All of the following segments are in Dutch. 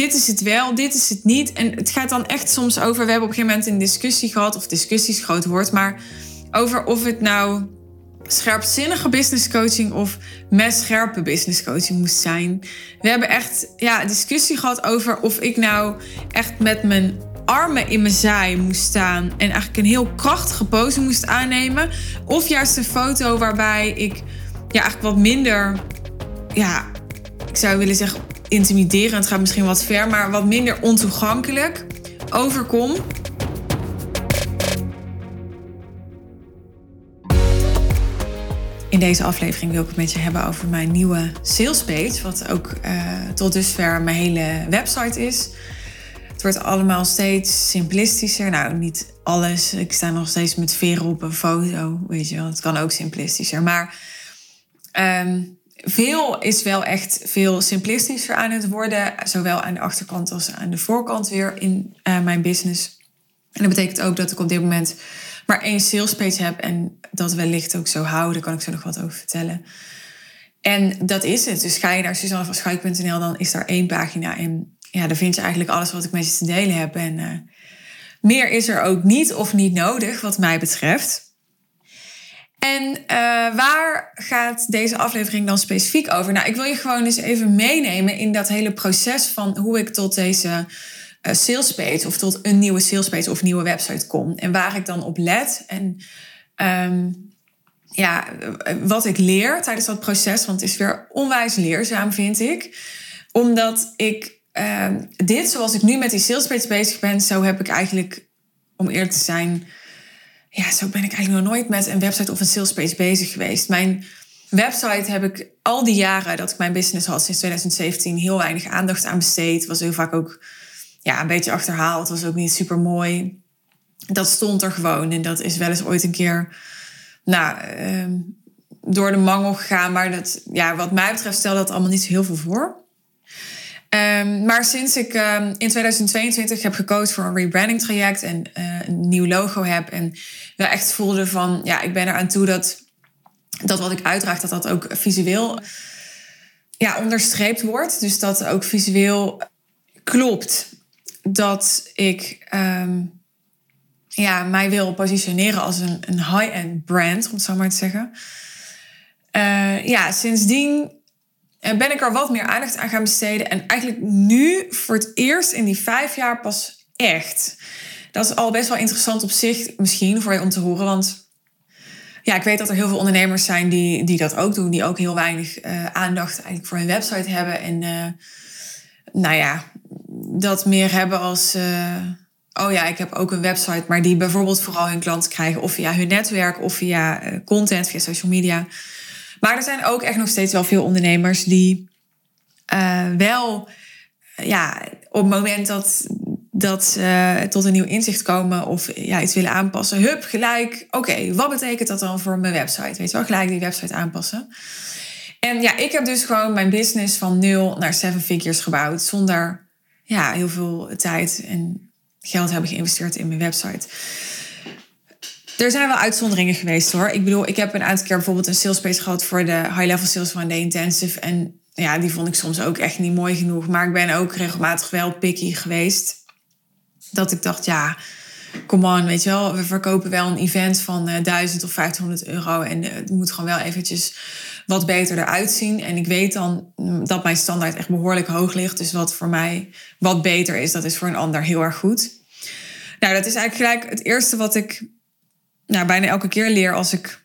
dit is het wel, dit is het niet. En het gaat dan echt soms over, we hebben op een gegeven moment een discussie gehad, of discussies groot woord, maar over of het nou scherpzinnige business coaching of scherpe business coaching moest zijn. We hebben echt ja, discussie gehad over of ik nou echt met mijn armen in mijn zij moest staan en eigenlijk een heel krachtige pose moest aannemen. Of juist een foto waarbij ik ja, eigenlijk wat minder, ja, ik zou willen zeggen intimiderend, gaat misschien wat ver, maar wat minder ontoegankelijk overkom. In deze aflevering wil ik het met je hebben over mijn nieuwe salespage, wat ook uh, tot dusver mijn hele website is. Het wordt allemaal steeds simplistischer. Nou, niet alles. Ik sta nog steeds met veren op een foto, weet je wel. Het kan ook simplistischer. Maar um, veel is wel echt veel simplistischer aan het worden. Zowel aan de achterkant als aan de voorkant weer in uh, mijn business. En dat betekent ook dat ik op dit moment maar één salespage heb. En dat wellicht ook zo houden. Daar kan ik zo nog wat over vertellen. En dat is het. Dus ga je naar suzannevanschuik.nl, dan is daar één pagina. En ja, daar vind je eigenlijk alles wat ik met je te delen heb. En uh, meer is er ook niet of niet nodig, wat mij betreft. En uh, waar gaat deze aflevering dan specifiek over? Nou, ik wil je gewoon eens even meenemen in dat hele proces van hoe ik tot deze eh, salespage of tot een nieuwe salespage of nieuwe website kom. En waar ik dan op let. En um, ja, wat ik leer tijdens dat proces. Want het is weer onwijs leerzaam, vind ik. Omdat ik uh, dit, zoals ik nu met die salespage bezig ben, zo heb ik eigenlijk, om eerlijk te zijn ja, zo ben ik eigenlijk nog nooit met een website of een salespage bezig geweest. Mijn website heb ik al die jaren dat ik mijn business had, sinds 2017, heel weinig aandacht aan besteed. Was heel vaak ook ja, een beetje achterhaald. Was ook niet super mooi. Dat stond er gewoon. En dat is wel eens ooit een keer nou, uh, door de mangel gegaan. Maar dat, ja, wat mij betreft stelde dat allemaal niet zo heel veel voor. Um, maar sinds ik um, in 2022 heb gekozen voor een rebranding traject en uh, een nieuw logo heb en wel echt voelde van ja, ik ben er aan toe dat dat wat ik uitdraag, dat dat ook visueel ja, onderstreept wordt. Dus dat ook visueel klopt dat ik um, ja, mij wil positioneren als een, een high-end brand, om het zo maar te zeggen. Uh, ja, sindsdien en ben ik er wat meer aandacht aan gaan besteden. En eigenlijk nu voor het eerst in die vijf jaar pas echt. Dat is al best wel interessant op zich misschien voor je om te horen. Want ja, ik weet dat er heel veel ondernemers zijn die, die dat ook doen. Die ook heel weinig uh, aandacht eigenlijk voor hun website hebben. En uh, nou ja, dat meer hebben als... Uh, oh ja, ik heb ook een website. Maar die bijvoorbeeld vooral hun klanten krijgen. Of via hun netwerk of via content, via social media. Maar er zijn ook echt nog steeds wel veel ondernemers die uh, wel, ja, op het moment dat, dat ze tot een nieuw inzicht komen of ja, iets willen aanpassen, hup, gelijk, oké, wat betekent dat dan voor mijn website? Weet je wel, gelijk die website aanpassen. En ja, ik heb dus gewoon mijn business van nul naar seven figures gebouwd zonder ja, heel veel tijd en geld hebben geïnvesteerd in mijn website. Er zijn wel uitzonderingen geweest hoor. Ik bedoel, ik heb een aantal keer bijvoorbeeld een sales page gehad voor de high level sales van de intensive. En ja, die vond ik soms ook echt niet mooi genoeg. Maar ik ben ook regelmatig wel picky geweest. Dat ik dacht, ja, come on, weet je wel. We verkopen wel een event van uh, eh, 1000 of 1500 euro. En uh, het moet gewoon wel eventjes wat beter eruit zien. En ik weet dan dat mijn standaard echt behoorlijk hoog ligt. Dus wat voor mij wat beter is, dat is voor een ander heel erg goed. Nou, dat is eigenlijk gelijk het eerste wat ik nou, bijna elke keer leer als ik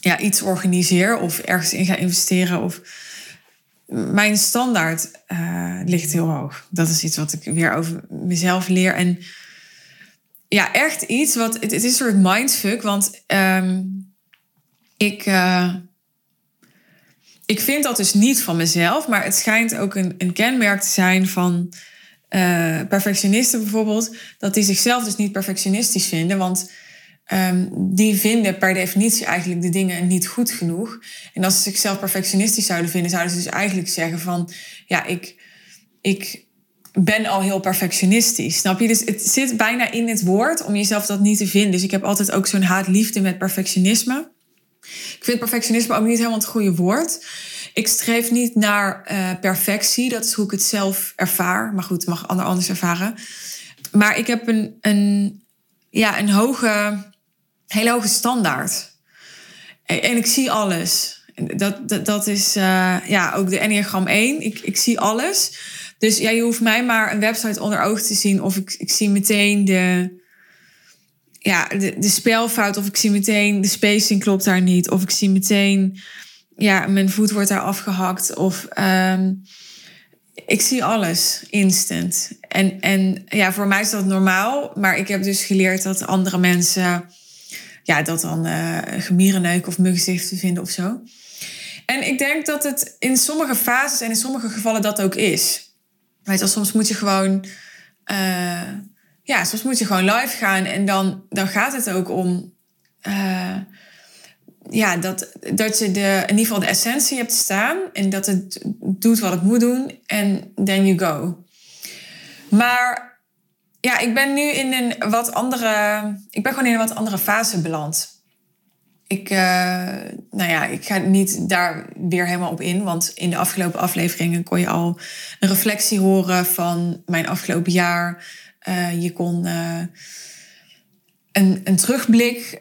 ja, iets organiseer of ergens in ga investeren. Of mijn standaard uh, ligt heel hoog. Dat is iets wat ik weer over mezelf leer. En ja, echt iets wat. Het, is een soort mindfuck. Want um, ik. Uh, ik vind dat dus niet van mezelf, maar het schijnt ook een, een kenmerk te zijn van uh, perfectionisten bijvoorbeeld, dat die zichzelf dus niet perfectionistisch vinden. Want Um, die vinden per definitie eigenlijk de dingen niet goed genoeg. En als ze zichzelf perfectionistisch zouden vinden, zouden ze dus eigenlijk zeggen van ja, ik, ik ben al heel perfectionistisch. Snap je? Dus het zit bijna in het woord om jezelf dat niet te vinden. Dus ik heb altijd ook zo'n haat-liefde met perfectionisme. Ik vind perfectionisme ook niet helemaal het goede woord. ik streef niet naar uh, perfectie. Dat is hoe ik het zelf ervaar. Maar goed, mag ander anders ervaren. Maar ik heb een, een, ja, een hoge, hele hoge standaard. En, ik zie alles. Dat, dat, dat is uh, ja, ook de Enneagram 1. Ik, ik zie alles. Dus ja, je hoeft mij maar een website onder ogen te zien. Of ik, ik zie meteen de, ja, de, de spelfout. Of ik zie meteen de spacing klopt daar niet. Of ik zie meteen, ja, mijn voet wordt daar afgehakt. Of um, ik zie alles instant. En, en ja, voor mij is dat normaal. Maar ik heb dus geleerd dat andere mensen ja, dat dan uh, gemierenneuk of muggenzichten vinden of zo. En ik denk dat het in sommige fases en in sommige gevallen dat ook is. Weet je, soms moet je gewoon. Uh, ja, soms moet je gewoon live gaan. En dan, dan gaat het ook om. Uh, ja, dat, dat je de, in ieder geval de essentie hebt staan. En dat het doet wat het moet doen. En then you go. Maar ja, ik ben nu in een wat andere. Ik ben gewoon in een wat andere fase beland. Ik, uh, nou ja, ik ga niet daar weer helemaal op in. Want in de afgelopen afleveringen kon je al een reflectie horen van mijn afgelopen jaar. Uh, je kon uh, een, een terugblik,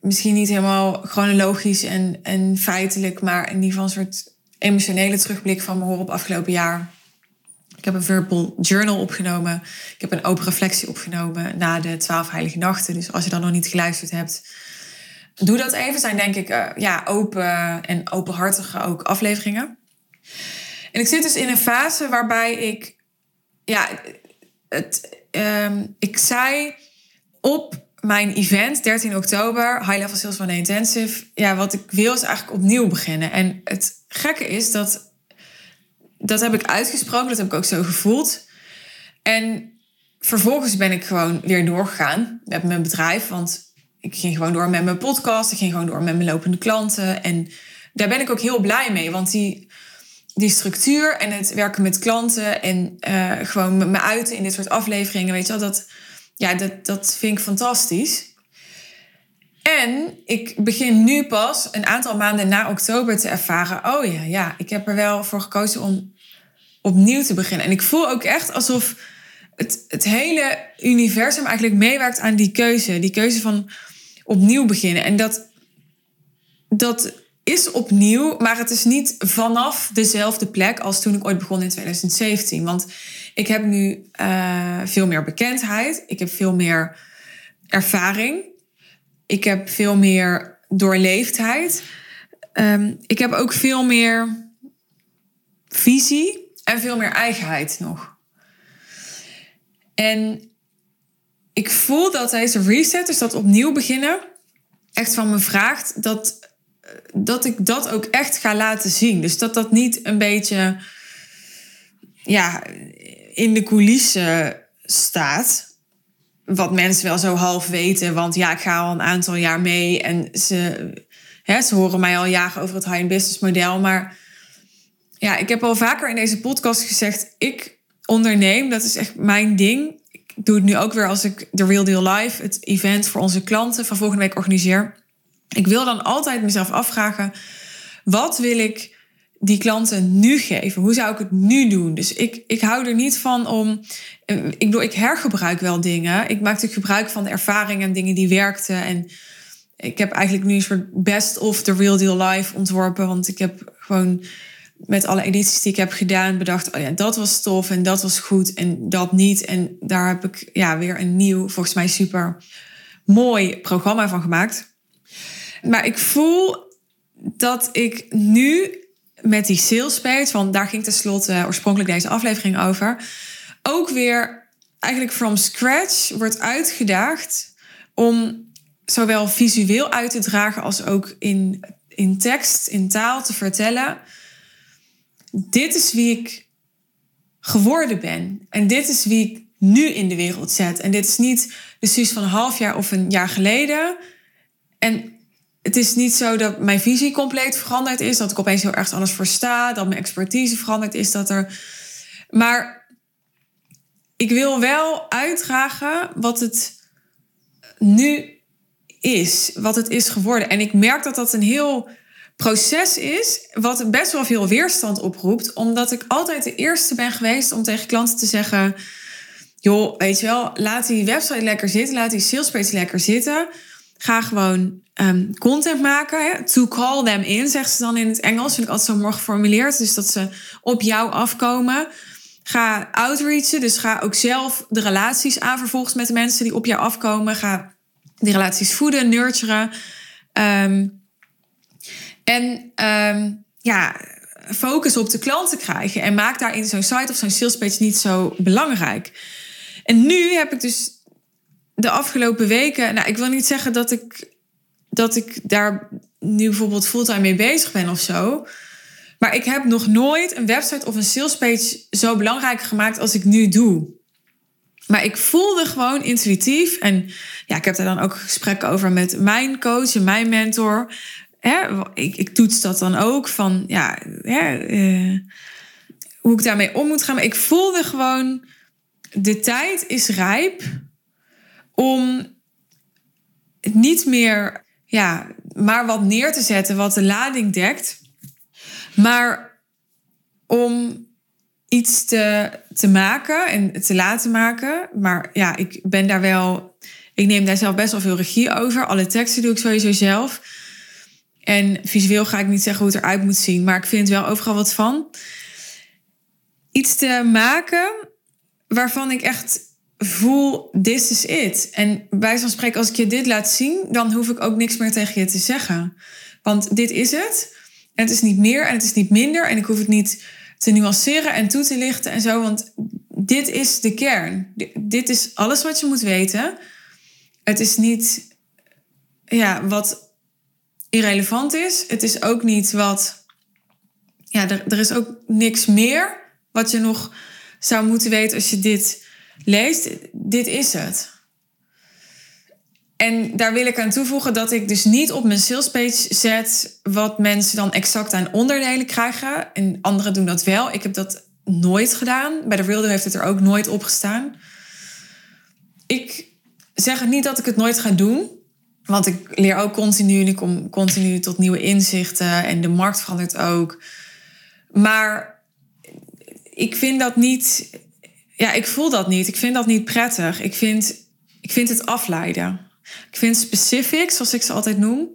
misschien niet helemaal chronologisch en, en feitelijk, maar in ieder geval een soort emotionele terugblik van me horen op afgelopen jaar. Ik heb een verbal journal opgenomen. Ik heb een open reflectie opgenomen na de twaalf heilige nachten. Dus als je dan nog niet geluisterd hebt, doe dat even. Zijn denk ik uh, ja, open en openhartige ook afleveringen. En ik zit dus in een fase waarbij ik, ja, het, um, ik zei op mijn event 13 oktober, High Level Sales One Intensive, ja, wat ik wil is eigenlijk opnieuw beginnen. En het gekke is dat, dat heb ik uitgesproken, dat heb ik ook zo gevoeld. En vervolgens ben ik gewoon weer doorgegaan met mijn bedrijf, want ik ging gewoon door met mijn podcast. Ik ging gewoon door met mijn lopende klanten. En daar ben ik ook heel blij mee. Want die, die structuur en het werken met klanten en uh, gewoon me uiten in dit soort afleveringen, weet je wel, dat, ja, dat, dat vind ik fantastisch. En ik begin nu pas een aantal maanden na oktober te ervaren: oh ja, ja, ik heb er wel voor gekozen om opnieuw te beginnen. En ik voel ook echt alsof het, het hele universum eigenlijk meewerkt aan die keuze. Die keuze van opnieuw beginnen. En dat, dat is opnieuw, maar het is niet vanaf dezelfde plek als toen ik ooit begon in 2017. Want ik heb nu uh, veel meer bekendheid, ik heb veel meer ervaring, ik heb veel meer doorleefdheid. Um, ik heb ook veel meer visie en veel meer eigenheid nog. En ik voel dat deze reset, dus dat opnieuw beginnen, echt van me vraagt dat, dat ik dat ook echt ga laten zien. Dus dat dat niet een beetje ja, in de coulissen staat. Wat mensen wel zo half weten, want ja, ik ga al een aantal jaar mee en ze, hè, ze horen mij al jaren over het high business model. Maar ja, ik heb al vaker in deze podcast gezegd: ik onderneem, dat is echt mijn ding doe het nu ook weer als ik de Real Deal Live, het event voor onze klanten van volgende week organiseer. Ik wil dan altijd mezelf afvragen: wat wil ik die klanten nu geven? Hoe zou ik het nu doen? Dus ik, ik hou er niet van om. Ik bedoel, ik hergebruik wel dingen. Ik maak gebruik van de ervaringen en dingen die werkten. En ik heb eigenlijk nu een soort best of the real deal live ontworpen. Want ik heb gewoon met alle edities die ik heb gedaan bedacht, oh ja, dat was tof en dat was goed en dat niet. En daar heb ik ja, weer een nieuw, volgens mij super mooi programma van gemaakt. Maar ik voel dat ik nu met die sales page, want daar ging tenslotte oorspronkelijk deze aflevering over, ook weer eigenlijk from scratch wordt uitgedaagd om zowel visueel uit te dragen als ook in, in tekst, in taal te vertellen dit is wie ik geworden ben. En dit is wie ik nu in de wereld zet. En dit is niet de van een half jaar of een jaar geleden. En het is niet zo dat mijn visie compleet veranderd is. Dat ik opeens heel erg anders voor sta. Dat mijn expertise veranderd is. Dat er... Maar ik wil wel uitdragen wat het nu is. Wat het is geworden. En ik merk dat dat een heel proces is wat best wel veel weerstand oproept, omdat ik altijd de eerste ben geweest om tegen klanten te zeggen: joh, weet je wel, laat die website lekker zitten, laat die salespage lekker zitten. Ga gewoon um, content maken. To call them in, zegt ze dan in het Engels. Vind ik altijd zo mooi geformuleerd. Dus dat ze op jou afkomen. Ga outreachen, dus ga ook zelf de relaties aan vervolgens met de mensen die op jou afkomen. Ga die relaties voeden, nurturen. Um, en um, ja, focus op de klanten krijgen. En maak daarin zo'n site of zo'n salespage niet zo belangrijk. En nu heb ik dus de afgelopen weken... Nou, ik wil niet zeggen dat ik, dat ik daar nu bijvoorbeeld fulltime mee bezig ben of zo... Maar ik heb nog nooit een website of een salespage zo belangrijk gemaakt als ik nu doe. Maar ik voelde gewoon intuïtief. En ja, ik heb daar dan ook gesprekken over met mijn coach en mijn mentor. Hè, ik, ik toets dat dan ook van ja, hè, uh, hoe ik daarmee om moet gaan. Maar ik voelde gewoon, de tijd is rijp om niet meer ja, maar wat neer te zetten wat de lading dekt. Maar om iets te, te maken en te laten maken. Maar ja, ik ben daar wel. Ik neem daar zelf best wel veel regie over. Alle teksten doe ik sowieso zelf. En visueel ga ik niet zeggen hoe het eruit moet zien, maar ik vind wel overal wat van. Iets te maken waarvan ik echt voel, this is it. En bij zo'n spreken, als ik je dit laat zien, dan hoef ik ook niks meer tegen je te zeggen. Want dit is het. En het is niet meer en het is niet minder. En ik hoef het niet te nuanceren en toe te lichten en zo. Want dit is de kern. Dit is alles wat je moet weten. Het is niet ja, wat irrelevant is. Het is ook niet wat. Ja, er, er is ook niks meer wat je nog zou moeten weten als je dit leest. Dit is het. En daar wil ik aan toevoegen dat ik dus niet op mijn salespage zet wat mensen dan exact aan onderdelen krijgen. En anderen doen dat wel. Ik heb dat nooit gedaan. Bij de Real heeft het er ook nooit op gestaan. Ik zeg niet dat ik het nooit ga doen. Want ik leer ook continu en ik kom continu tot nieuwe inzichten. En de markt verandert ook. Maar ik vind dat niet. Ja, ik voel dat niet. Ik vind dat niet prettig. Ik vind, ik vind het afleiden. Ik vind specific, zoals ik ze altijd noem.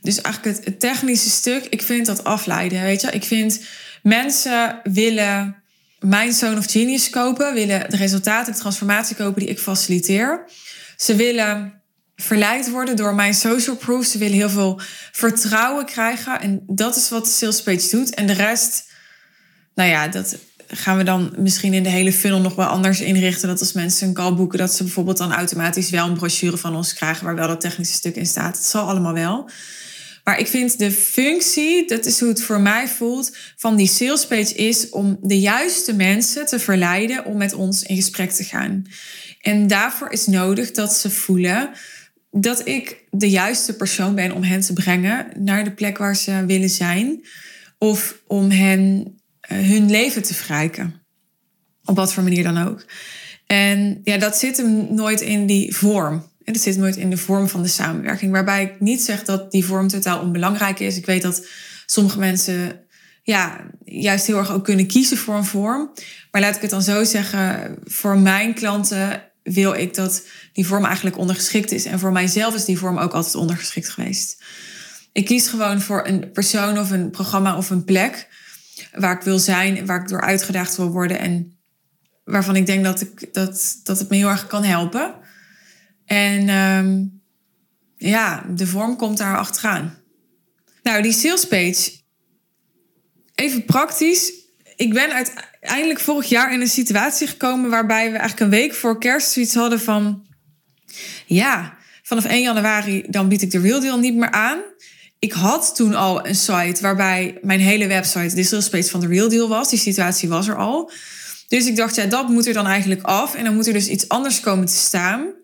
Dus eigenlijk het, technische stuk, ik vind dat afleiden. Weet je, ik vind mensen willen mijn Zone of Genius kopen, willen de resultaten, de transformatie kopen die ik faciliteer. Ze willen verleid worden door mijn social proof. Ze willen heel veel vertrouwen krijgen. En dat is wat de sales page doet. En de rest, nou ja, dat, gaan we dan misschien in de hele funnel nog wel anders inrichten. Dat als mensen een call boeken, dat ze bijvoorbeeld dan automatisch wel een brochure van ons krijgen waar wel dat technische stuk in staat. Het zal allemaal wel. Maar ik vind de functie, dat is hoe het voor mij voelt, van die sales page is om de juiste mensen te verleiden om met ons in gesprek te gaan. En daarvoor is nodig dat ze voelen dat ik de juiste persoon ben om hen te brengen naar de plek waar ze willen zijn. Of om hen hun leven te verrijken. Op wat voor manier dan ook. En ja, dat zit hem nooit in die vorm. En dat zit nooit in de vorm van de samenwerking. Waarbij ik niet zeg dat die vorm totaal onbelangrijk is. Ik weet dat sommige mensen ja, juist heel erg ook kunnen kiezen voor een vorm. Maar laat ik het dan zo zeggen, voor mijn klanten wil ik dat die vorm eigenlijk ondergeschikt is. En voor mijzelf is die vorm ook altijd ondergeschikt geweest. Ik kies gewoon voor een persoon of een programma of een plek waar ik wil zijn, waar ik door uitgedaagd wil worden en waarvan ik denk dat, ik, dat, dat het me heel erg kan helpen. En um, ja, de vorm komt daar achteraan. Nou, die sales page. Even praktisch. Ik ben uiteindelijk vorig jaar in een situatie gekomen waarbij we eigenlijk een week voor kerst zoiets hadden van... Ja, vanaf 1 januari dan bied ik de Real Deal niet meer aan ik had toen al een site waarbij mijn hele website de sales page van de Real Deal was. Die situatie was er al. Dus ik dacht, ja, dat moet er dan eigenlijk af. En dan moet er dus iets anders komen te staan.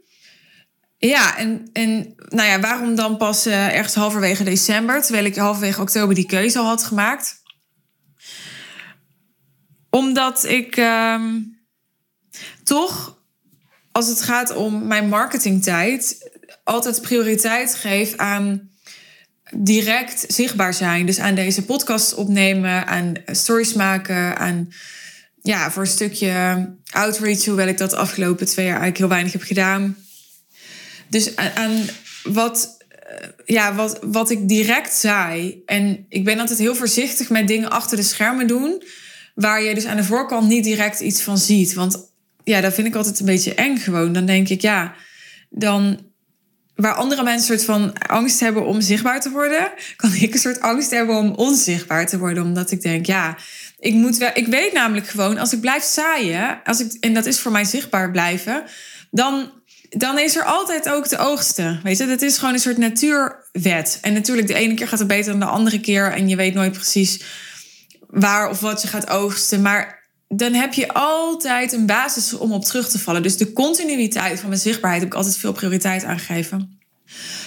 Ja, en, en nou ja, waarom dan pas uh, ergens halverwege december, terwijl ik halverwege oktober die keuze al had gemaakt? Omdat ik uh, toch, als het gaat om mijn marketingtijd, altijd prioriteit geef aan direct zichtbaar zijn. Dus aan deze podcast opnemen, aan stories maken, aan ja, voor een stukje outreach, hoewel ik dat de afgelopen twee jaar eigenlijk heel weinig heb gedaan. Dus aan, wat, eh, ja, wat, wat ik direct zei. En ik ben altijd heel voorzichtig met dingen achter de schermen doen. Waar je dus aan de voorkant niet direct iets van ziet. Want ja, dat vind ik altijd een beetje eng gewoon. Dan denk ik, ja, dan waar andere mensen een soort van angst hebben om zichtbaar te worden, kan ik een soort angst hebben om onzichtbaar te worden. Omdat ik denk, ja, ik moet wel. Ik weet namelijk gewoon, als ik blijf zaaien, als ik, en dat is voor mij zichtbaar blijven, dan, dan is er altijd ook de oogsten. Weet je, dat is gewoon een soort natuurwet. En natuurlijk, de ene keer gaat het beter dan de andere keer. En je weet nooit precies waar of wat je gaat oogsten. Maar dan heb je altijd een basis om op terug te vallen. Dus de continuïteit van mijn zichtbaarheid heb ik altijd veel prioriteit aangegeven.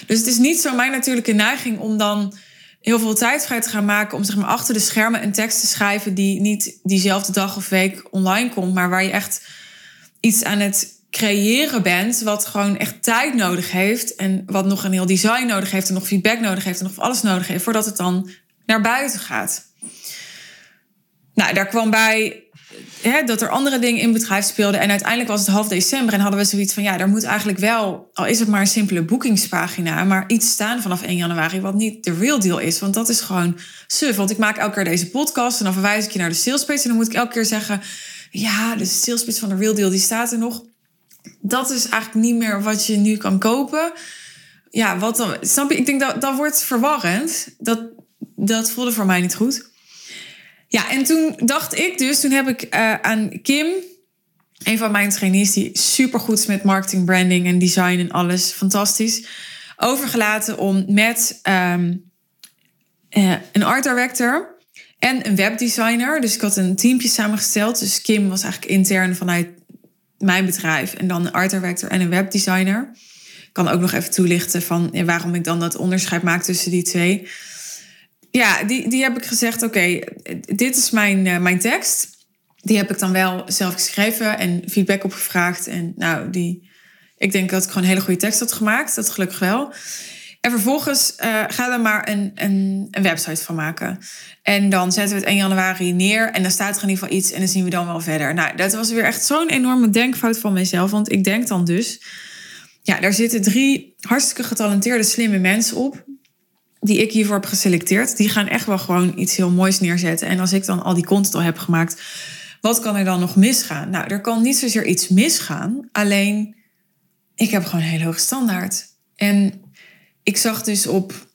Dus het is niet zo mijn natuurlijke neiging om dan heel veel tijd vrij te gaan maken om zeg maar, achter de schermen een tekst te schrijven die niet diezelfde dag of week online komt, maar waar je echt iets aan het creëren bent, wat gewoon echt tijd nodig heeft en wat nog een heel design nodig heeft en nog feedback nodig heeft en nog alles nodig heeft voordat het dan naar buiten gaat. Nou, daar kwam bij hè, dat er andere dingen in bedrijf speelden. En uiteindelijk was het half december en hadden we zoiets van... ja, er moet eigenlijk wel, al is het maar een simpele boekingspagina... maar iets staan vanaf 1 januari wat niet de real deal is. Want dat is gewoon suf. Want ik maak elke keer deze podcast en dan verwijs ik je naar de salespage... en dan moet ik elke keer zeggen... ja, de salespage van de real deal, die staat er nog. Dat is eigenlijk niet meer wat je nu kan kopen. Ja, wat dan? Snap je? Ik denk dat dat wordt verwarrend. Dat, dat voelde voor mij niet goed. Ja, en toen dacht ik dus, toen heb ik uh, aan Kim, een van mijn trainees, die super goed is met marketing, branding en design en alles, fantastisch, overgelaten om met um, uh, een art director en een webdesigner, dus ik had een teampje samengesteld. Dus Kim was eigenlijk intern vanuit mijn bedrijf en dan een art director en een webdesigner. Ik kan ook nog even toelichten van ja, waarom ik dan dat onderscheid maak tussen die twee ja, die, die heb ik gezegd: oké, dit is mijn, uh, mijn tekst. Die heb ik dan wel zelf geschreven en feedback opgevraagd. En nou, die, ik denk dat ik gewoon een hele goede tekst had gemaakt. Dat gelukkig wel. En vervolgens uh, ga er maar een, een, een, website van maken. En dan zetten we het 1 januari neer. En dan staat er in ieder geval iets. En dan zien we dan wel verder. Nou, dat was weer echt zo'n enorme denkfout van mezelf. Want ik denk dan dus. Ja, daar zitten drie hartstikke getalenteerde, slimme mensen op die ik hiervoor heb geselecteerd, die gaan echt wel gewoon iets heel moois neerzetten. En als ik dan al die content al heb gemaakt, wat kan er dan nog misgaan? Nou, er kan niet zozeer iets misgaan. Alleen, ik heb gewoon een hele hoge standaard. En ik zag dus op,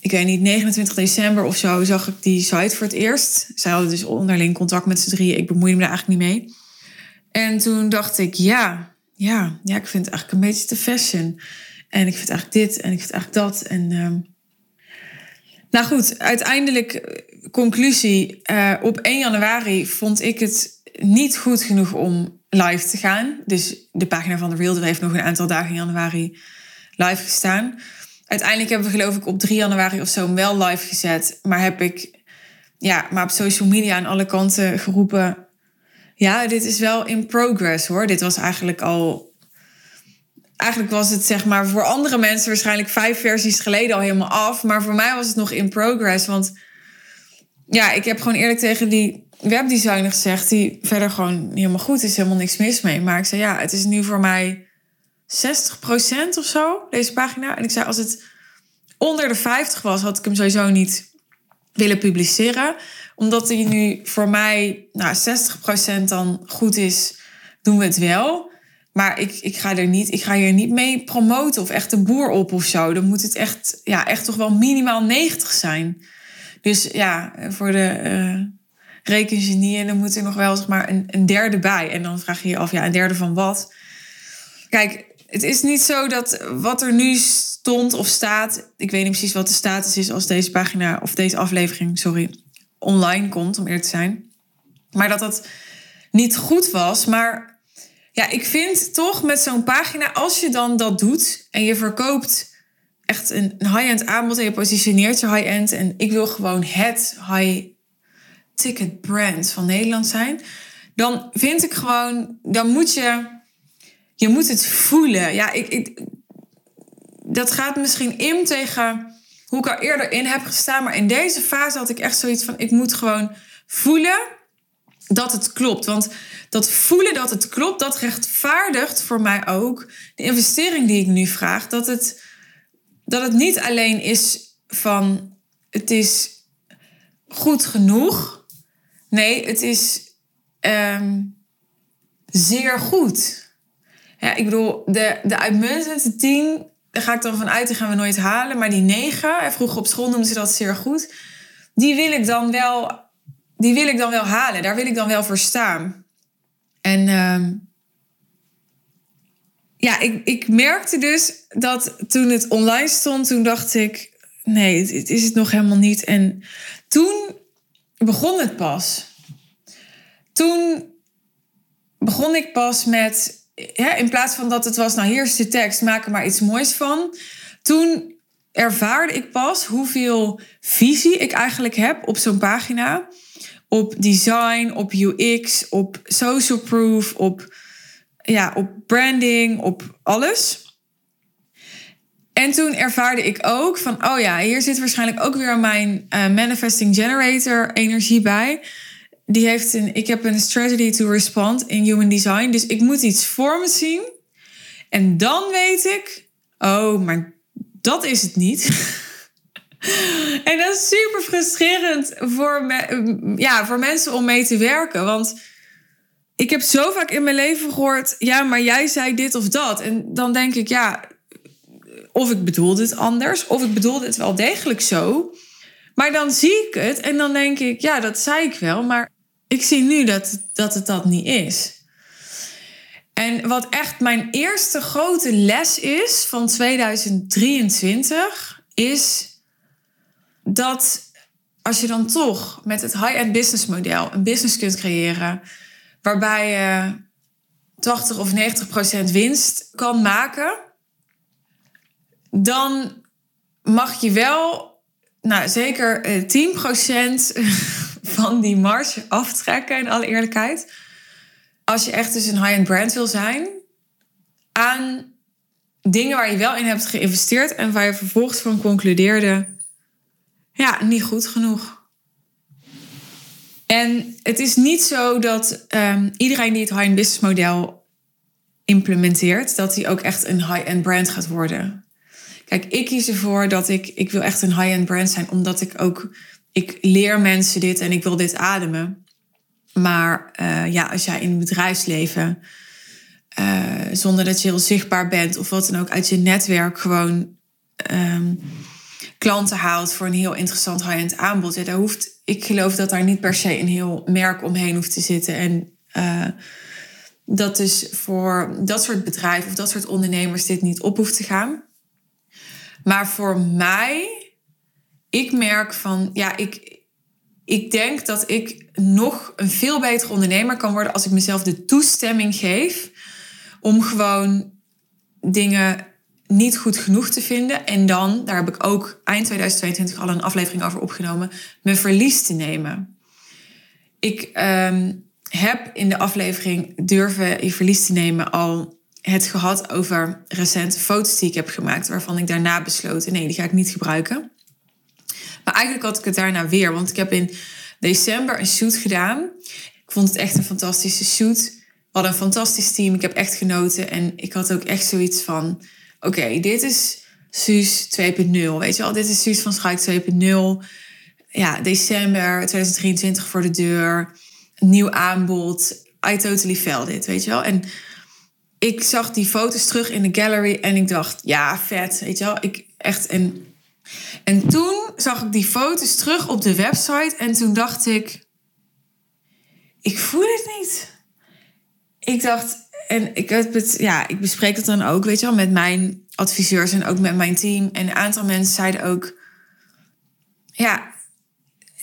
ik weet niet, 29 december of zo, zag ik die site voor het eerst. Zij hadden dus onderling contact met z'n drieën. Ik bemoeide me daar eigenlijk niet mee. En toen dacht ik, ja, ja, ja, ik vind het eigenlijk een beetje te fashion. En ik vind eigenlijk dit en ik vind eigenlijk dat. En ehm, nou goed, uiteindelijk, eh, conclusie. Uh, op 1 januari vond ik het niet goed genoeg om live te gaan. Dus de pagina van de Real heeft nog een aantal dagen in januari live gestaan. Uiteindelijk hebben we geloof ik op 3 januari of zo wel live gezet. Maar heb ik ja, maar op social media aan alle kanten geroepen... Ja, dit is wel in progress hoor. Dit was eigenlijk al eigenlijk was het zeg maar voor andere mensen waarschijnlijk vijf versies geleden al helemaal af. Maar voor mij was het nog in progress. Want ja, ik heb gewoon eerlijk tegen die webdesigner gezegd, die verder gewoon helemaal goed is, helemaal niks mis mee. Maar ik zei ja, het is nu voor mij 60% of zo, deze pagina. En ik zei als het onder de 50 was, had ik hem sowieso niet willen publiceren. Omdat hij nu voor mij nou, 60% dan goed is, doen we het wel. Maar ik, ik, ga er niet, ik ga hier niet mee promoten of echt de boer op of zo. Dan moet het echt, ja, echt toch wel minimaal 90 zijn. Dus ja, voor de uh, rekengenieën, dan moet er nog wel zeg maar een, een derde bij. En dan vraag je je af, ja, een derde van wat? Kijk, het is niet zo dat wat er nu stond of staat, ik weet niet precies wat de status is als deze pagina of deze aflevering, sorry, online komt, om eerlijk te zijn. Maar dat dat niet goed was. Maar ja, ik vind toch met zo'n pagina, als je dan dat doet en je verkoopt echt een high-end aanbod en je positioneert je high-end en ik wil gewoon het high-ticket brand van Nederland zijn, dan vind ik gewoon, dan moet je, je moet het voelen. Ja, ik, ik dat gaat misschien in tegen hoe ik er eerder in heb gestaan. Maar in deze fase had ik echt zoiets van: ik moet gewoon voelen dat het klopt. Want dat voelen dat het klopt, dat rechtvaardigt voor mij ook de investering die ik nu vraag. Dat het, dat het niet alleen is van het is goed genoeg. Nee, het is ehm, zeer goed. Ja, ik bedoel, de, de uitmuntende tien, daar ga ik dan vanuit, die gaan we nooit halen. Maar die negen, vroeger op school noemden ze dat zeer goed. Die wil ik dan wel, die wil ik dan wel halen. Daar wil ik dan wel voor staan. En ehm, ja, ik, ik merkte dus dat toen het online stond, toen dacht ik, nee, het is het nog helemaal niet. En toen begon het pas. Toen begon ik pas met, in plaats van dat het was, nou hier is de tekst, maak er maar iets moois van. Toen ervaarde ik pas hoeveel visie ik eigenlijk heb op zo'n pagina. Op design, op UX, op social proof, op, ja, op branding, op alles. En toen ervaarde ik ook van, oh ja, hier zit waarschijnlijk ook weer mijn uh, manifesting generator energie bij. Die heeft een, ik heb een strategy to respond in human design. Dus ik moet iets voor me zien. En dan weet ik, oh, maar dat is het niet. en dat is super frustrerend voor, me, ja, voor mensen om mee te werken. Want ik heb zo vaak in mijn leven gehoord, ja, maar jij zei dit of dat. En dan denk ik, ja, of ik bedoelde het anders, of ik bedoelde het wel degelijk zo. Maar dan zie ik het en dan denk ik, ja, dat zei ik wel, maar ik zie nu dat, dat het dat niet is. En wat echt mijn eerste grote les is van 2023, is dat als je dan toch met het high-end business model een business kunt creëren, waarbij je 80 of 90 procent winst kan maken, dan mag je wel, nou zeker 10% eh, van die marge aftrekken, in alle eerlijkheid. Als je echt dus een high-end brand wil zijn, aan dingen waar je wel in hebt geïnvesteerd en waar je vervolgens van concludeerde, ja, niet goed genoeg. En het is niet zo dat um, iedereen die het high-end business model implementeert, dat hij ook echt een high-end brand gaat worden. Kijk, ik kies ervoor dat ik, ik wil echt een high-end brand zijn, omdat ik ook, ik leer mensen dit en ik wil dit ademen. Maar uh, ja, als jij in het bedrijfsleven, uh, zonder dat je heel zichtbaar bent of wat dan ook, uit je netwerk gewoon um, klanten haalt voor een heel interessant high-end aanbod. Ja, daar hoeft, ik geloof dat daar niet per se een heel merk omheen hoeft te zitten. En uh, dat dus voor dat soort bedrijven of dat soort ondernemers dit niet op hoeft te gaan. Maar voor mij, ik merk van, ja, ik, ik denk dat ik nog een veel betere ondernemer kan worden als ik mezelf de toestemming geef om gewoon dingen niet goed genoeg te vinden. En dan, daar heb ik ook eind 2022 al een aflevering over opgenomen, mijn verlies te nemen. Ik um, heb in de aflevering Durven je verlies te nemen al het gehad over recente foto's die ik heb gemaakt, waarvan ik daarna besloten, nee, die ga ik niet gebruiken. Maar eigenlijk had ik het daarna weer, want ik heb in december een shoot gedaan. Ik vond het echt een fantastische shoot. We hadden een fantastisch team, ik heb echt genoten en ik had ook echt zoiets van, oké, dit is Suus 2.0, weet je wel, dit is Suus van Schaik 2.0. Ja, december 2023 voor de deur, nieuw aanbod, I totally felt it, weet je wel. En ik zag die foto's terug in de gallery en ik dacht, ja, vet, weet je wel. Ik echt en en toen zag ik die foto's terug op de website en toen dacht ik, ik voel het niet. Ik dacht, en ik, het, ja, ik bespreek het dan ook, weet je wel, met mijn adviseurs en ook met mijn team. En een aantal mensen zeiden ook, ja,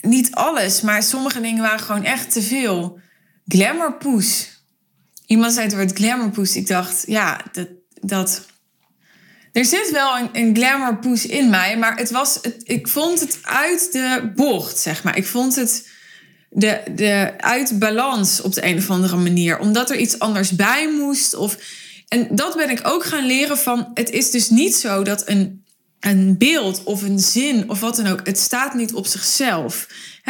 niet alles, maar sommige dingen waren gewoon echt te veel. Glamourpoes. Iemand zei het woord glamourpoes. Ik dacht, ja, dat, dat er zit wel een, een glamour push in mij, maar het was, het, ik vond het uit de bocht, zeg maar. Ik vond het de, de, uit balans op de een of andere manier, omdat er iets anders bij moest. Of, en dat ben ik ook gaan leren van, het is dus niet zo dat een een beeld of een zin of wat dan ook, het staat niet op zichzelf.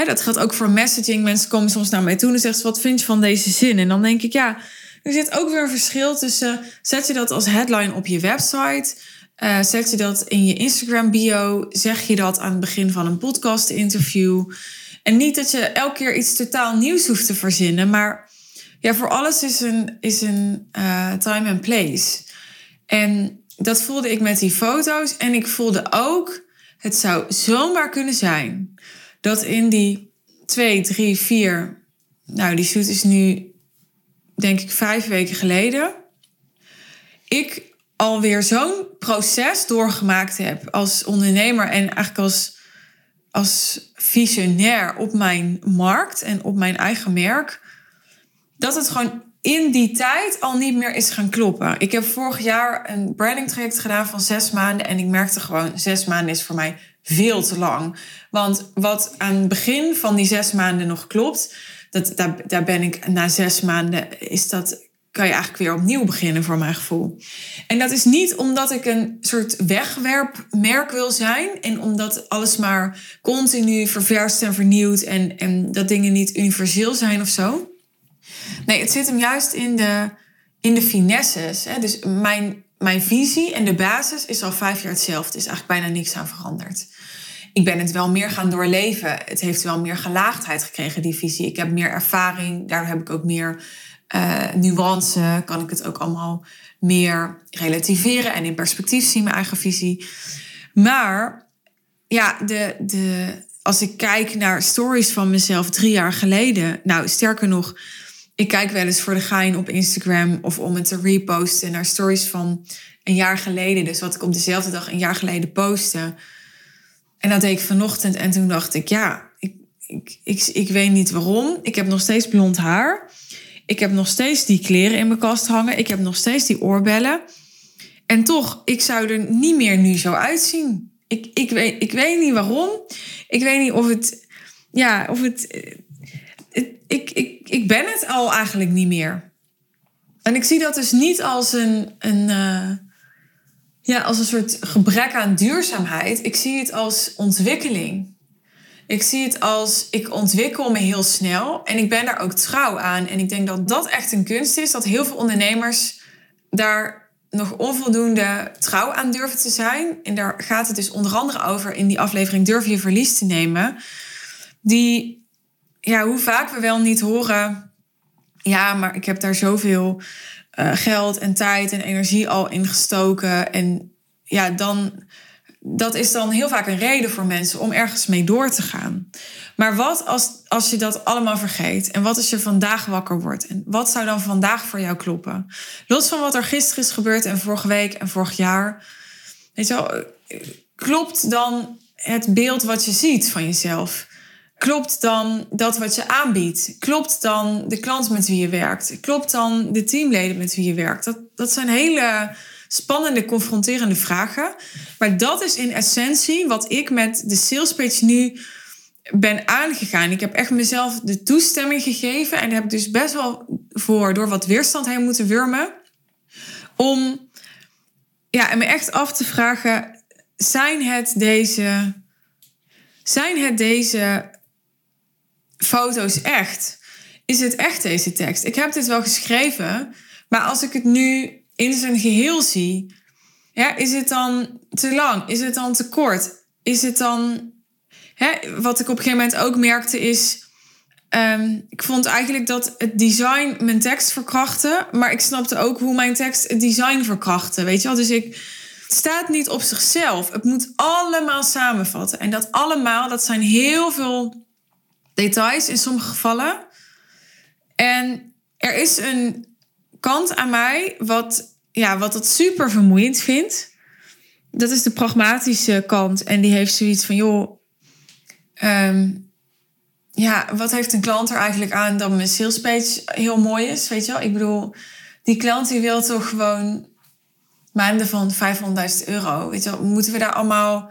dat geldt ook voor messaging. Mensen komen soms naar mij toe en zeggen: Wat vind je van deze zin? En dan denk ik: Ja, er zit ook weer een verschil tussen. Zet je dat als headline op je website? Uh, zet je dat in je Instagram bio? Zeg je dat aan het begin van een podcast interview? En niet dat je elke keer iets totaal nieuws hoeft te verzinnen, maar ja, voor alles is een, is een uh, time and place. En dat voelde ik met die foto's. En ik voelde ook, het zou zomaar kunnen zijn dat in die twee, drie, vier. Nou, die shoot is nu, denk ik, vijf weken geleden. Ik alweer zo'n proces doorgemaakt heb als ondernemer en eigenlijk als, als visionair op mijn markt en op mijn eigen merk. Dat het gewoon in die tijd al niet meer is gaan kloppen. Ik heb vorig jaar een branding traject gedaan van zes maanden. En ik merkte gewoon, zes maanden is voor mij veel te lang. Want wat aan het begin van die zes maanden nog klopt, dat, daar, daar ben ik na zes maanden, is dat, kan je eigenlijk weer opnieuw beginnen voor mijn gevoel. En dat is niet omdat ik een soort wegwerpmerk wil zijn en omdat alles maar continu ververst en vernieuwd en, en dat dingen niet universeel zijn of zo. Nee, het zit hem juist in de, in de finesses. Hè? Dus mijn, mijn visie en de basis is al vijf jaar hetzelfde. Er is eigenlijk bijna niks aan veranderd. Ik ben het wel meer gaan doorleven. Het heeft wel meer gelaagdheid gekregen, die visie. Ik heb meer ervaring. Daar heb ik ook meer uh, nuance. Kan ik het ook allemaal meer relativeren en in perspectief zien, mijn eigen visie. Maar ja, de, de, als ik kijk naar stories van mezelf drie jaar geleden. Nou, sterker nog ik kijk wel eens voor de gein op Instagram of om het te reposten naar stories van een jaar geleden. Dus wat ik op dezelfde dag een jaar geleden postte. En dat deed ik vanochtend en toen dacht ik, ja, ik, ik, ik, ik weet niet waarom. Ik heb nog steeds blond haar. Ik heb nog steeds die kleren in mijn kast hangen. Ik heb nog steeds die oorbellen. En toch, ik zou er niet meer nu zo uitzien. Ik, ik, weet, ik weet niet waarom. Ik weet niet of het, ja, of het ik, ik, ik ben het al eigenlijk niet meer. En ik zie dat dus niet als een, een, uh, ja, als een soort gebrek aan duurzaamheid. Ik zie het als ontwikkeling. Ik zie het als ik ontwikkel me heel snel en ik ben daar ook trouw aan. En ik denk dat dat echt een kunst is, dat heel veel ondernemers daar nog onvoldoende trouw aan durven te zijn. En daar gaat het dus onder andere over in die aflevering Durf je verlies te nemen. Die ja, hoe vaak we wel niet horen. Ja, maar ik heb daar zoveel uh, geld en tijd en energie al in gestoken. En ja, dan. Dat is dan heel vaak een reden voor mensen om ergens mee door te gaan. Maar wat als, als je dat allemaal vergeet? En wat als je vandaag wakker wordt? En wat zou dan vandaag voor jou kloppen? Los van wat er gisteren is gebeurd en vorige week en vorig jaar. Weet je wel, klopt dan het beeld wat je ziet van jezelf? Klopt dan dat wat je aanbiedt? Klopt dan de klant met wie je werkt? Klopt dan de teamleden met wie je werkt? Dat, dat zijn hele spannende, confronterende vragen. Maar dat is in essentie wat ik met de sales pitch nu ben aangegaan. Ik heb echt mezelf de toestemming gegeven. En heb dus best wel voor door wat weerstand heen moeten wurmen. Om ja, en me echt af te vragen: zijn het deze. Zijn het deze foto's echt? Is het echt deze tekst? Ik heb dit wel geschreven, maar als ik het nu in zijn geheel zie, ja, is het dan te lang? Is het dan te kort? Is het dan. Hè, wat ik op een gegeven moment ook merkte is. Um, ik vond eigenlijk dat het design mijn tekst verkrachtte. Maar ik snapte ook hoe mijn tekst het design verkrachtte. Weet je wel? Dus ik. Het staat niet op zichzelf. Het moet allemaal samenvatten. En dat allemaal, dat zijn heel veel details in sommige gevallen. En er is een kant aan mij wat, ja, wat het super vermoeiend vindt. Dat is de pragmatische kant. En die heeft zoiets van, joh, ehm, ja, wat heeft een klant er eigenlijk aan dat mijn salespage heel mooi is? Weet je wel? Ik bedoel, die klant die wil toch gewoon maanden van 500.000 euro. Weet je wel? Moeten we daar allemaal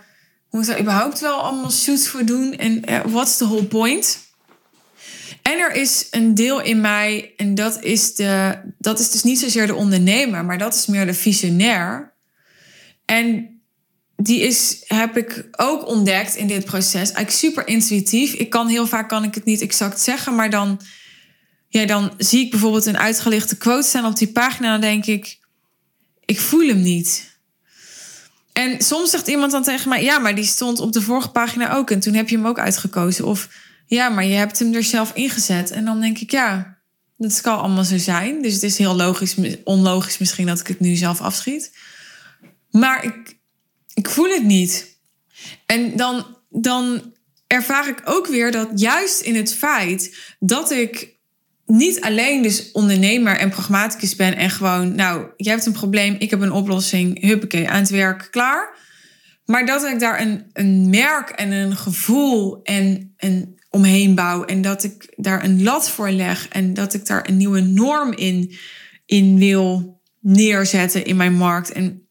moeten we überhaupt wel allemaal shoots voor doen? En uh, what's the whole point? En er is een deel in mij, en dat is, de, dat is dus niet zozeer de ondernemer, maar dat is meer de visionair. En die is, heb ik ook ontdekt in dit proces. Eigenlijk super intuïtief. Ik kan heel vaak kan ik het niet exact zeggen, maar dan, ja, dan zie ik bijvoorbeeld een uitgelichte quote staan op die pagina. Dan denk ik, ik voel hem niet. En soms zegt iemand dan tegen mij: Ja, maar die stond op de vorige pagina ook. En toen heb je hem ook uitgekozen. Of ja, maar je hebt hem er zelf ingezet. En dan denk ik: Ja, dat kan allemaal zo zijn. Dus het is heel logisch, onlogisch misschien dat ik het nu zelf afschiet. Maar ik, ik voel het niet. En dan, dan ervaar ik ook weer dat juist in het feit dat ik niet alleen dus ondernemer en pragmaticus ben en gewoon, nou, jij hebt een probleem, ik heb een oplossing, huppakee, aan het werk, klaar. Maar dat ik daar een, een merk en een gevoel en een omheen bouw en dat ik daar een lat voor leg en dat ik daar een nieuwe norm in, in wil neerzetten in mijn markt. En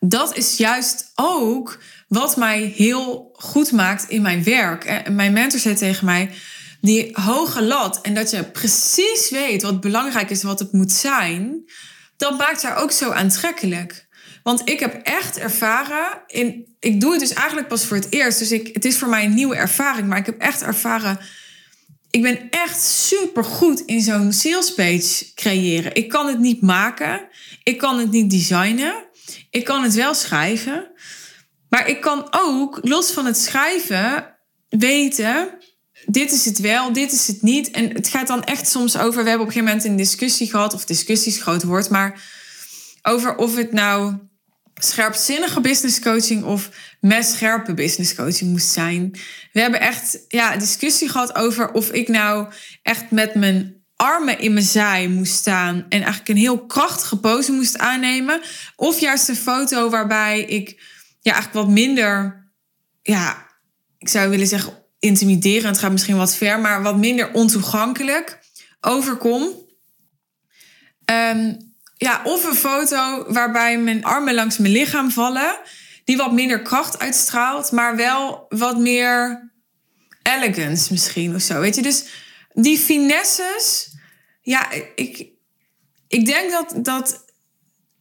dat is juist ook wat mij heel goed maakt in mijn werk. En mijn mentor zei tegen mij, die hoge lat en dat je precies weet wat belangrijk is, wat het moet zijn, dat maakt haar ook zo aantrekkelijk. Want ik heb echt ervaren, in, ik doe het dus eigenlijk pas voor het eerst, dus ik, het is voor mij een nieuwe ervaring, maar ik heb echt ervaren, ik ben echt super goed in zo'n sales page creëren. Ik kan het niet maken, ik kan het niet designen, ik kan het wel schrijven, maar ik kan ook los van het schrijven weten dit is het wel, dit is het niet. En het gaat dan echt soms over, we hebben op een gegeven moment een discussie gehad, of discussies groot woord, maar over of het nou scherpzinnige business coaching of scherpe business coaching moest zijn. We hebben echt ja, discussie gehad over of ik nou echt met mijn armen in mijn zij moest staan en eigenlijk een heel krachtige pose moest aannemen. Of juist een foto waarbij ik ja, eigenlijk wat minder, ja, ik zou willen zeggen intimiderend, gaat misschien wat ver, maar wat minder ontoegankelijk overkom. Ehm, ja, of een foto waarbij mijn armen langs mijn lichaam vallen, die wat minder kracht uitstraalt, maar wel wat meer elegance misschien of zo. Weet je, dus die finesses, ja, ik, ik denk dat dat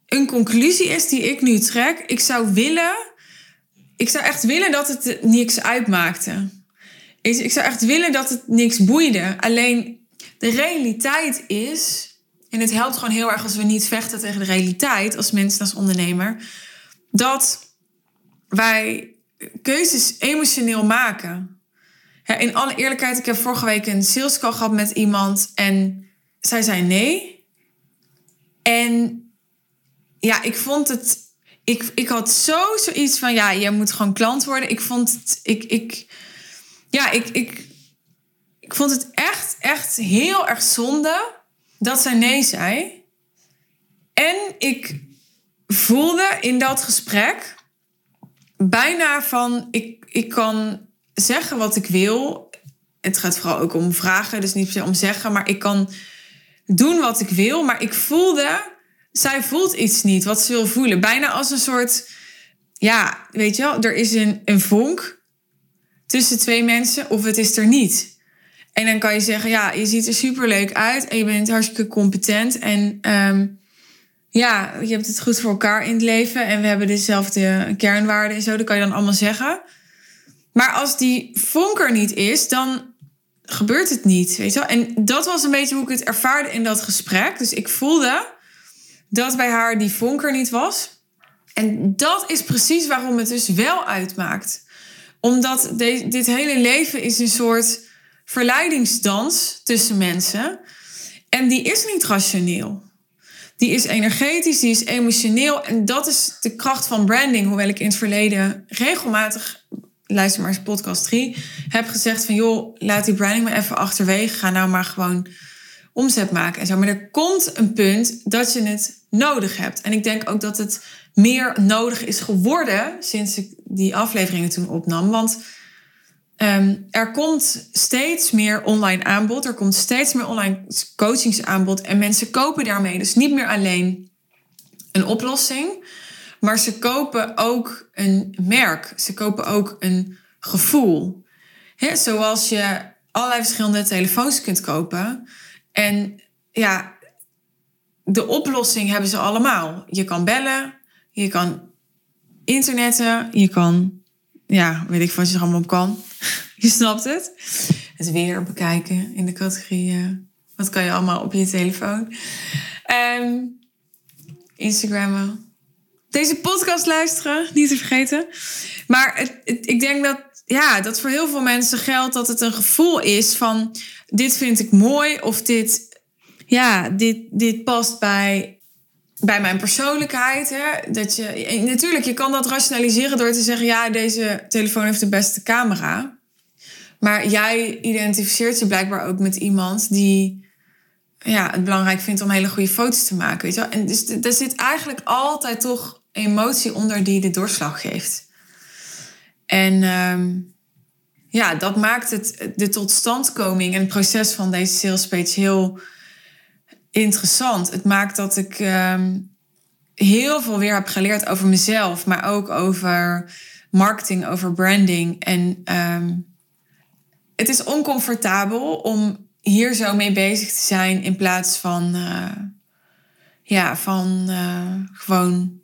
een conclusie is die ik nu trek. Ik zou willen, ik zou echt willen dat het niks uitmaakte ik zou echt willen dat het niks boeide. Alleen de realiteit is. En het helpt gewoon heel erg als we niet vechten tegen de realiteit, als mensen, als ondernemer. Dat wij keuzes emotioneel maken. in alle eerlijkheid, ik heb vorige week een sales call gehad met iemand en zij zei nee. En ja, ik vond het. Ik, ik had zo zoiets van: ja, jij moet gewoon klant worden. Ik vond het. Ik, ik, ja, ik, ik, ik vond het echt, echt heel erg zonde dat zij nee zei. En ik voelde in dat gesprek bijna van: ik, ik kan zeggen wat ik wil. Het gaat vooral ook om vragen, dus niet om zeggen, maar ik kan doen wat ik wil. Maar ik voelde, zij voelt iets niet wat ze wil voelen. Bijna als een soort, ja, weet je wel, er is een, een vonk tussen twee mensen of het is er niet. En dan kan je zeggen, ja, je ziet er superleuk uit en je bent hartstikke competent. En ehm, ja, je hebt het goed voor elkaar in het leven en we hebben dezelfde kernwaarden en zo. Dat kan je dan allemaal zeggen. Maar als die vonk er niet is, dan gebeurt het niet. Weet je wel? En dat was een beetje hoe ik het ervaarde in dat gesprek. Dus ik voelde dat bij haar die vonk er niet was. En dat is precies waarom het dus wel uitmaakt omdat dit hele leven is een soort verleidingsdans tussen mensen. En die is niet rationeel. Die is energetisch, die is emotioneel. En dat is de kracht van branding. Hoewel ik in het verleden regelmatig, luister maar eens podcast 3, heb gezegd van joh, laat die branding maar even achterwege. Ga nou maar gewoon omzet maken en zo. Maar er komt een punt dat je het nodig hebt. En ik denk ook dat het meer nodig is geworden sinds ik die afleveringen toen opnam. Want ehm, er komt steeds meer online aanbod. Er komt steeds meer online coachingsaanbod. En mensen kopen daarmee dus niet meer alleen een oplossing. Maar ze kopen ook een merk. Ze kopen ook een gevoel. He, zoals je allerlei verschillende telefoons kunt kopen. En ja, de oplossing hebben ze allemaal. Je kan bellen, je kan internetten, je kan, ja, weet ik wat je er allemaal op kan. je snapt het. Het weer bekijken in de categorie, uh, wat kan je allemaal op je telefoon. Um, Instagrammen. Deze podcast luisteren, niet te vergeten. Maar ik denk dat, ja, dat voor heel veel mensen geldt dat het een gevoel is van... dit vind ik mooi of dit, ja, dit, dit past bij, bij mijn persoonlijkheid. Hè? Dat je, natuurlijk, je kan dat rationaliseren door te zeggen... ja, deze telefoon heeft de beste camera. Maar jij identificeert je blijkbaar ook met iemand die ja, het belangrijk vindt om hele goede foto's te maken. Weet je wel? En dus er zit eigenlijk altijd toch emotie onder die de doorslag geeft. En um, ja, dat maakt het, de totstandkoming en het proces van deze sales page heel interessant. Het maakt dat ik um, heel veel weer heb geleerd over mezelf, maar ook over marketing, over branding. En um, het is oncomfortabel om hier zo mee bezig te zijn in plaats van, uh, ja, van uh, gewoon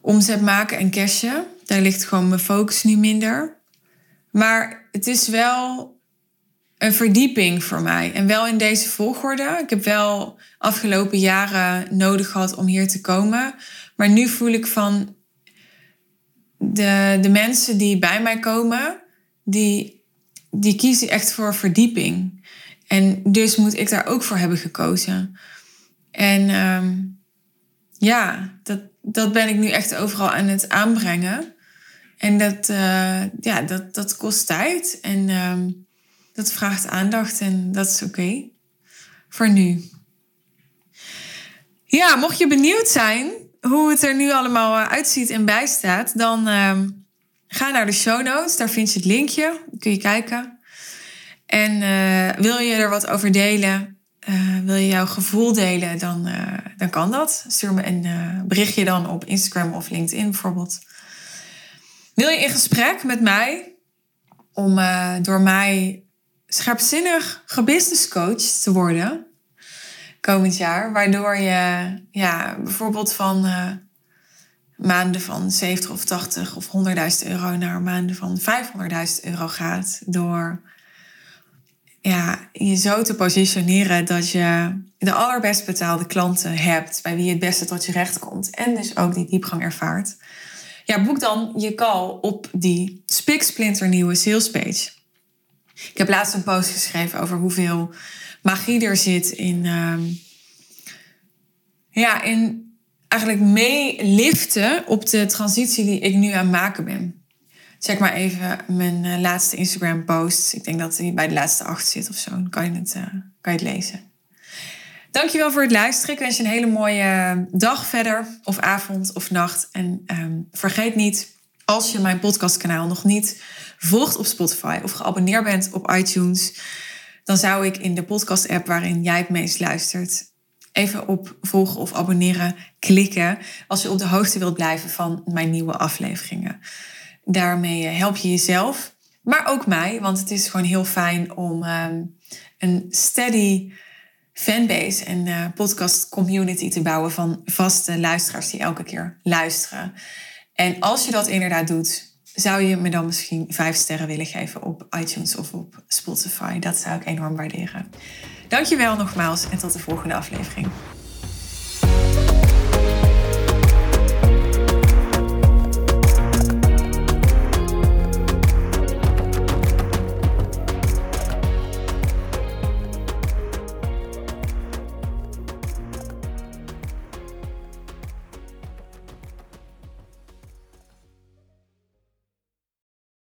omzet maken en cashen. Daar ligt gewoon mijn focus nu minder. Maar het is wel een verdieping voor mij. En wel in deze volgorde. Ik heb wel afgelopen jaren nodig gehad om hier te komen. Maar nu voel ik van de, de mensen die bij mij komen, die, die kiezen echt voor verdieping. En dus moet ik daar ook voor hebben gekozen. En um, ja, dat, dat ben ik nu echt overal aan het aanbrengen. En dat, uh, ja, dat, dat kost tijd en um, dat vraagt aandacht en dat is oké. Voor nu. Ja, mocht je benieuwd zijn hoe het er nu allemaal eh, uitziet en bijstaat, dan um, ga naar de show notes. Daar vind je het linkje. Kun je kijken. En uh, wil je er wat over delen? Uh, wil je jouw gevoel delen? Dan, uh, dan kan dat. Stuur me een berichtje dan op Instagram of LinkedIn bijvoorbeeld. Wil je in gesprek met mij om door mij scherpzinnig gebusinesscoach te worden komend jaar? Waardoor je ja, bijvoorbeeld van maanden van 70 of 80 of 100.000 euro naar maanden van 500.000 euro gaat. Door ja, je zo te positioneren dat je de allerbest betaalde klanten hebt, bij wie je het beste tot je recht komt en dus ook die diepgang ervaart. Ja, boek dan je call op die spiksplinternieuwe sales page. Ik heb laatst een post geschreven over hoeveel magie er zit in, uh, ja, in eigenlijk meeliften op de transitie die ik nu aan het maken ben. Check maar even mijn uh, laatste Instagram post. Ik denk dat hij bij de laatste acht zit of zo. Dan kan je het, uh, kan je het lezen. Dankjewel voor het luisteren. Ik wens je een hele mooie dag verder. Of avond of nacht. En um, vergeet niet, als je mijn podcastkanaal nog niet volgt op Spotify... of geabonneerd bent op iTunes... dan zou ik in de podcast-app waarin jij het meest luistert... even op volgen of abonneren klikken... als je op de hoogte wilt blijven van mijn nieuwe afleveringen. Daarmee eh, help je jezelf, maar ook mij. Want het is gewoon heel fijn om um, een steady fanbase en uh, podcast community te bouwen van vaste luisteraars die elke keer luisteren. En als je dat inderdaad doet, zou je me dan misschien vijf sterren willen geven op iTunes of op Spotify? Dat zou ik enorm waarderen. Dankjewel nogmaals en tot de volgende aflevering.